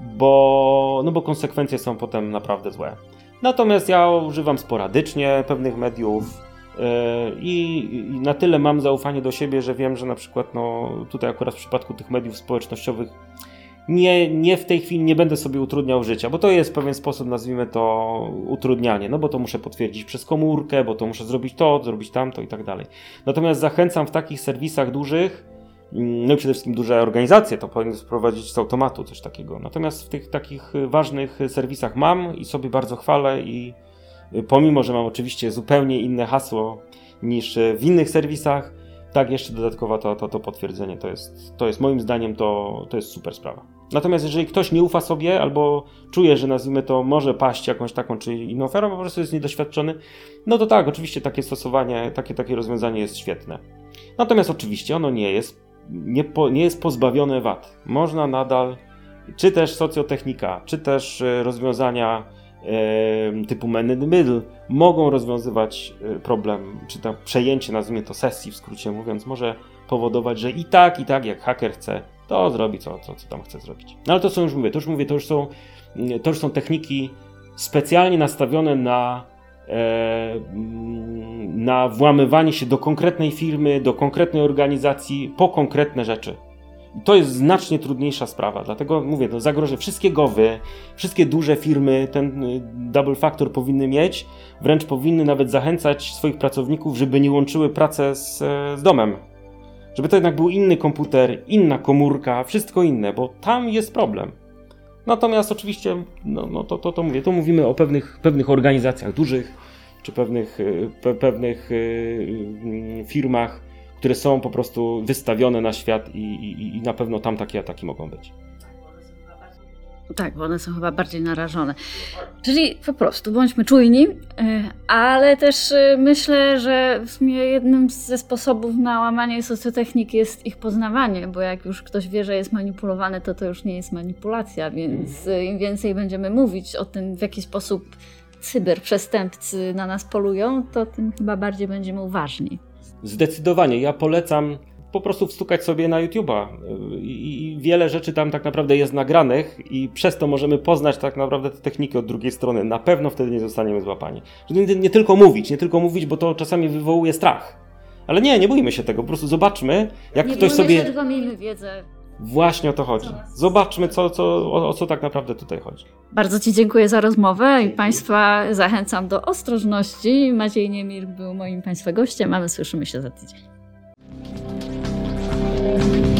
Bo, no bo konsekwencje są potem naprawdę złe. Natomiast ja używam sporadycznie pewnych mediów yy, i, na tyle mam zaufanie do siebie, że wiem, że na przykład no, tutaj akurat w przypadku tych mediów społecznościowych nie, nie w tej chwili nie będę sobie utrudniał życia, bo to jest w pewien sposób, nazwijmy to, utrudnianie, no bo to muszę potwierdzić przez komórkę, bo to muszę zrobić to, zrobić tamto i tak dalej. Natomiast zachęcam w takich serwisach dużych, mm, no i przede wszystkim duże organizacje, to powinny wprowadzić z automatu coś takiego. Natomiast w tych takich ważnych serwisach mam i sobie bardzo chwalę i pomimo, że mam oczywiście zupełnie inne hasło niż w innych serwisach, tak, jeszcze dodatkowo to, to, to potwierdzenie to jest, to jest moim zdaniem to, to jest super sprawa. Natomiast jeżeli ktoś nie ufa sobie albo czuje, że nazwijmy to może paść jakąś taką czy inną oferą, po prostu jest niedoświadczony, no to tak, oczywiście takie stosowanie, takie, takie rozwiązanie jest świetne. Natomiast oczywiście ono nie jest, nie, po, nie jest pozbawione wad. Można nadal, czy też socjotechnika, czy też e, rozwiązania typu man in the middle mogą rozwiązywać e, problem, czy to przejęcie, nazwijmy to sesji w skrócie mówiąc, może powodować, że i tak, i tak jak haker chce, to zrobi co, co, co tam chce zrobić. No ale to co już mówię, to już mówię, to już są, mm, to już są techniki specjalnie nastawione na, e, mm, na włamywanie się do konkretnej firmy, do konkretnej organizacji po konkretne rzeczy to jest znacznie trudniejsza sprawa, dlatego mówię, to zagrożenie, wszystkie gowy, wszystkie duże firmy ten y, double factor powinny mieć, wręcz powinny nawet zachęcać swoich pracowników, żeby nie łączyły pracę z, z domem. Żeby to jednak był inny komputer, inna komórka, wszystko inne, bo tam jest problem. Natomiast oczywiście, no, no to, to, to mówię, to mówimy o pewnych, pewnych organizacjach dużych, czy pewnych, y, pe, pewnych y, firmach, które są po prostu wystawione na świat i, i, i na pewno tam takie ataki mogą być. Tak, bo one są chyba bardziej narażone. Czyli po prostu bądźmy czujni, e, ale też e, myślę, że w sumie jednym ze sposobów na łamanie socjotechniki jest ich poznawanie, bo jak już ktoś wie, że jest manipulowany, to to już nie jest manipulacja, więc mhm. im więcej będziemy mówić o tym, w jaki sposób cyberprzestępcy na nas polują, to tym chyba bardziej będziemy uważni. Zdecydowanie. Ja polecam po prostu wstukać sobie na YouTube'a I, I, wiele rzeczy tam tak naprawdę jest nagranych i przez to możemy poznać tak naprawdę te techniki od drugiej strony. Na pewno wtedy nie zostaniemy złapani. Nie, nie tylko mówić, nie tylko mówić, bo to czasami wywołuje strach. Ale nie, nie bójmy się tego, po prostu zobaczmy, jak nie ktoś sobie... Się, tylko miejmy wiedzę. Właśnie o to chodzi. Zobaczmy, co, co, o, o, co tak naprawdę tutaj chodzi. Bardzo Ci dziękuję za rozmowę i Państwa zachęcam do ostrożności. Maciej Niemir był moim Państwa gościem, a my słyszymy się za tydzień. Música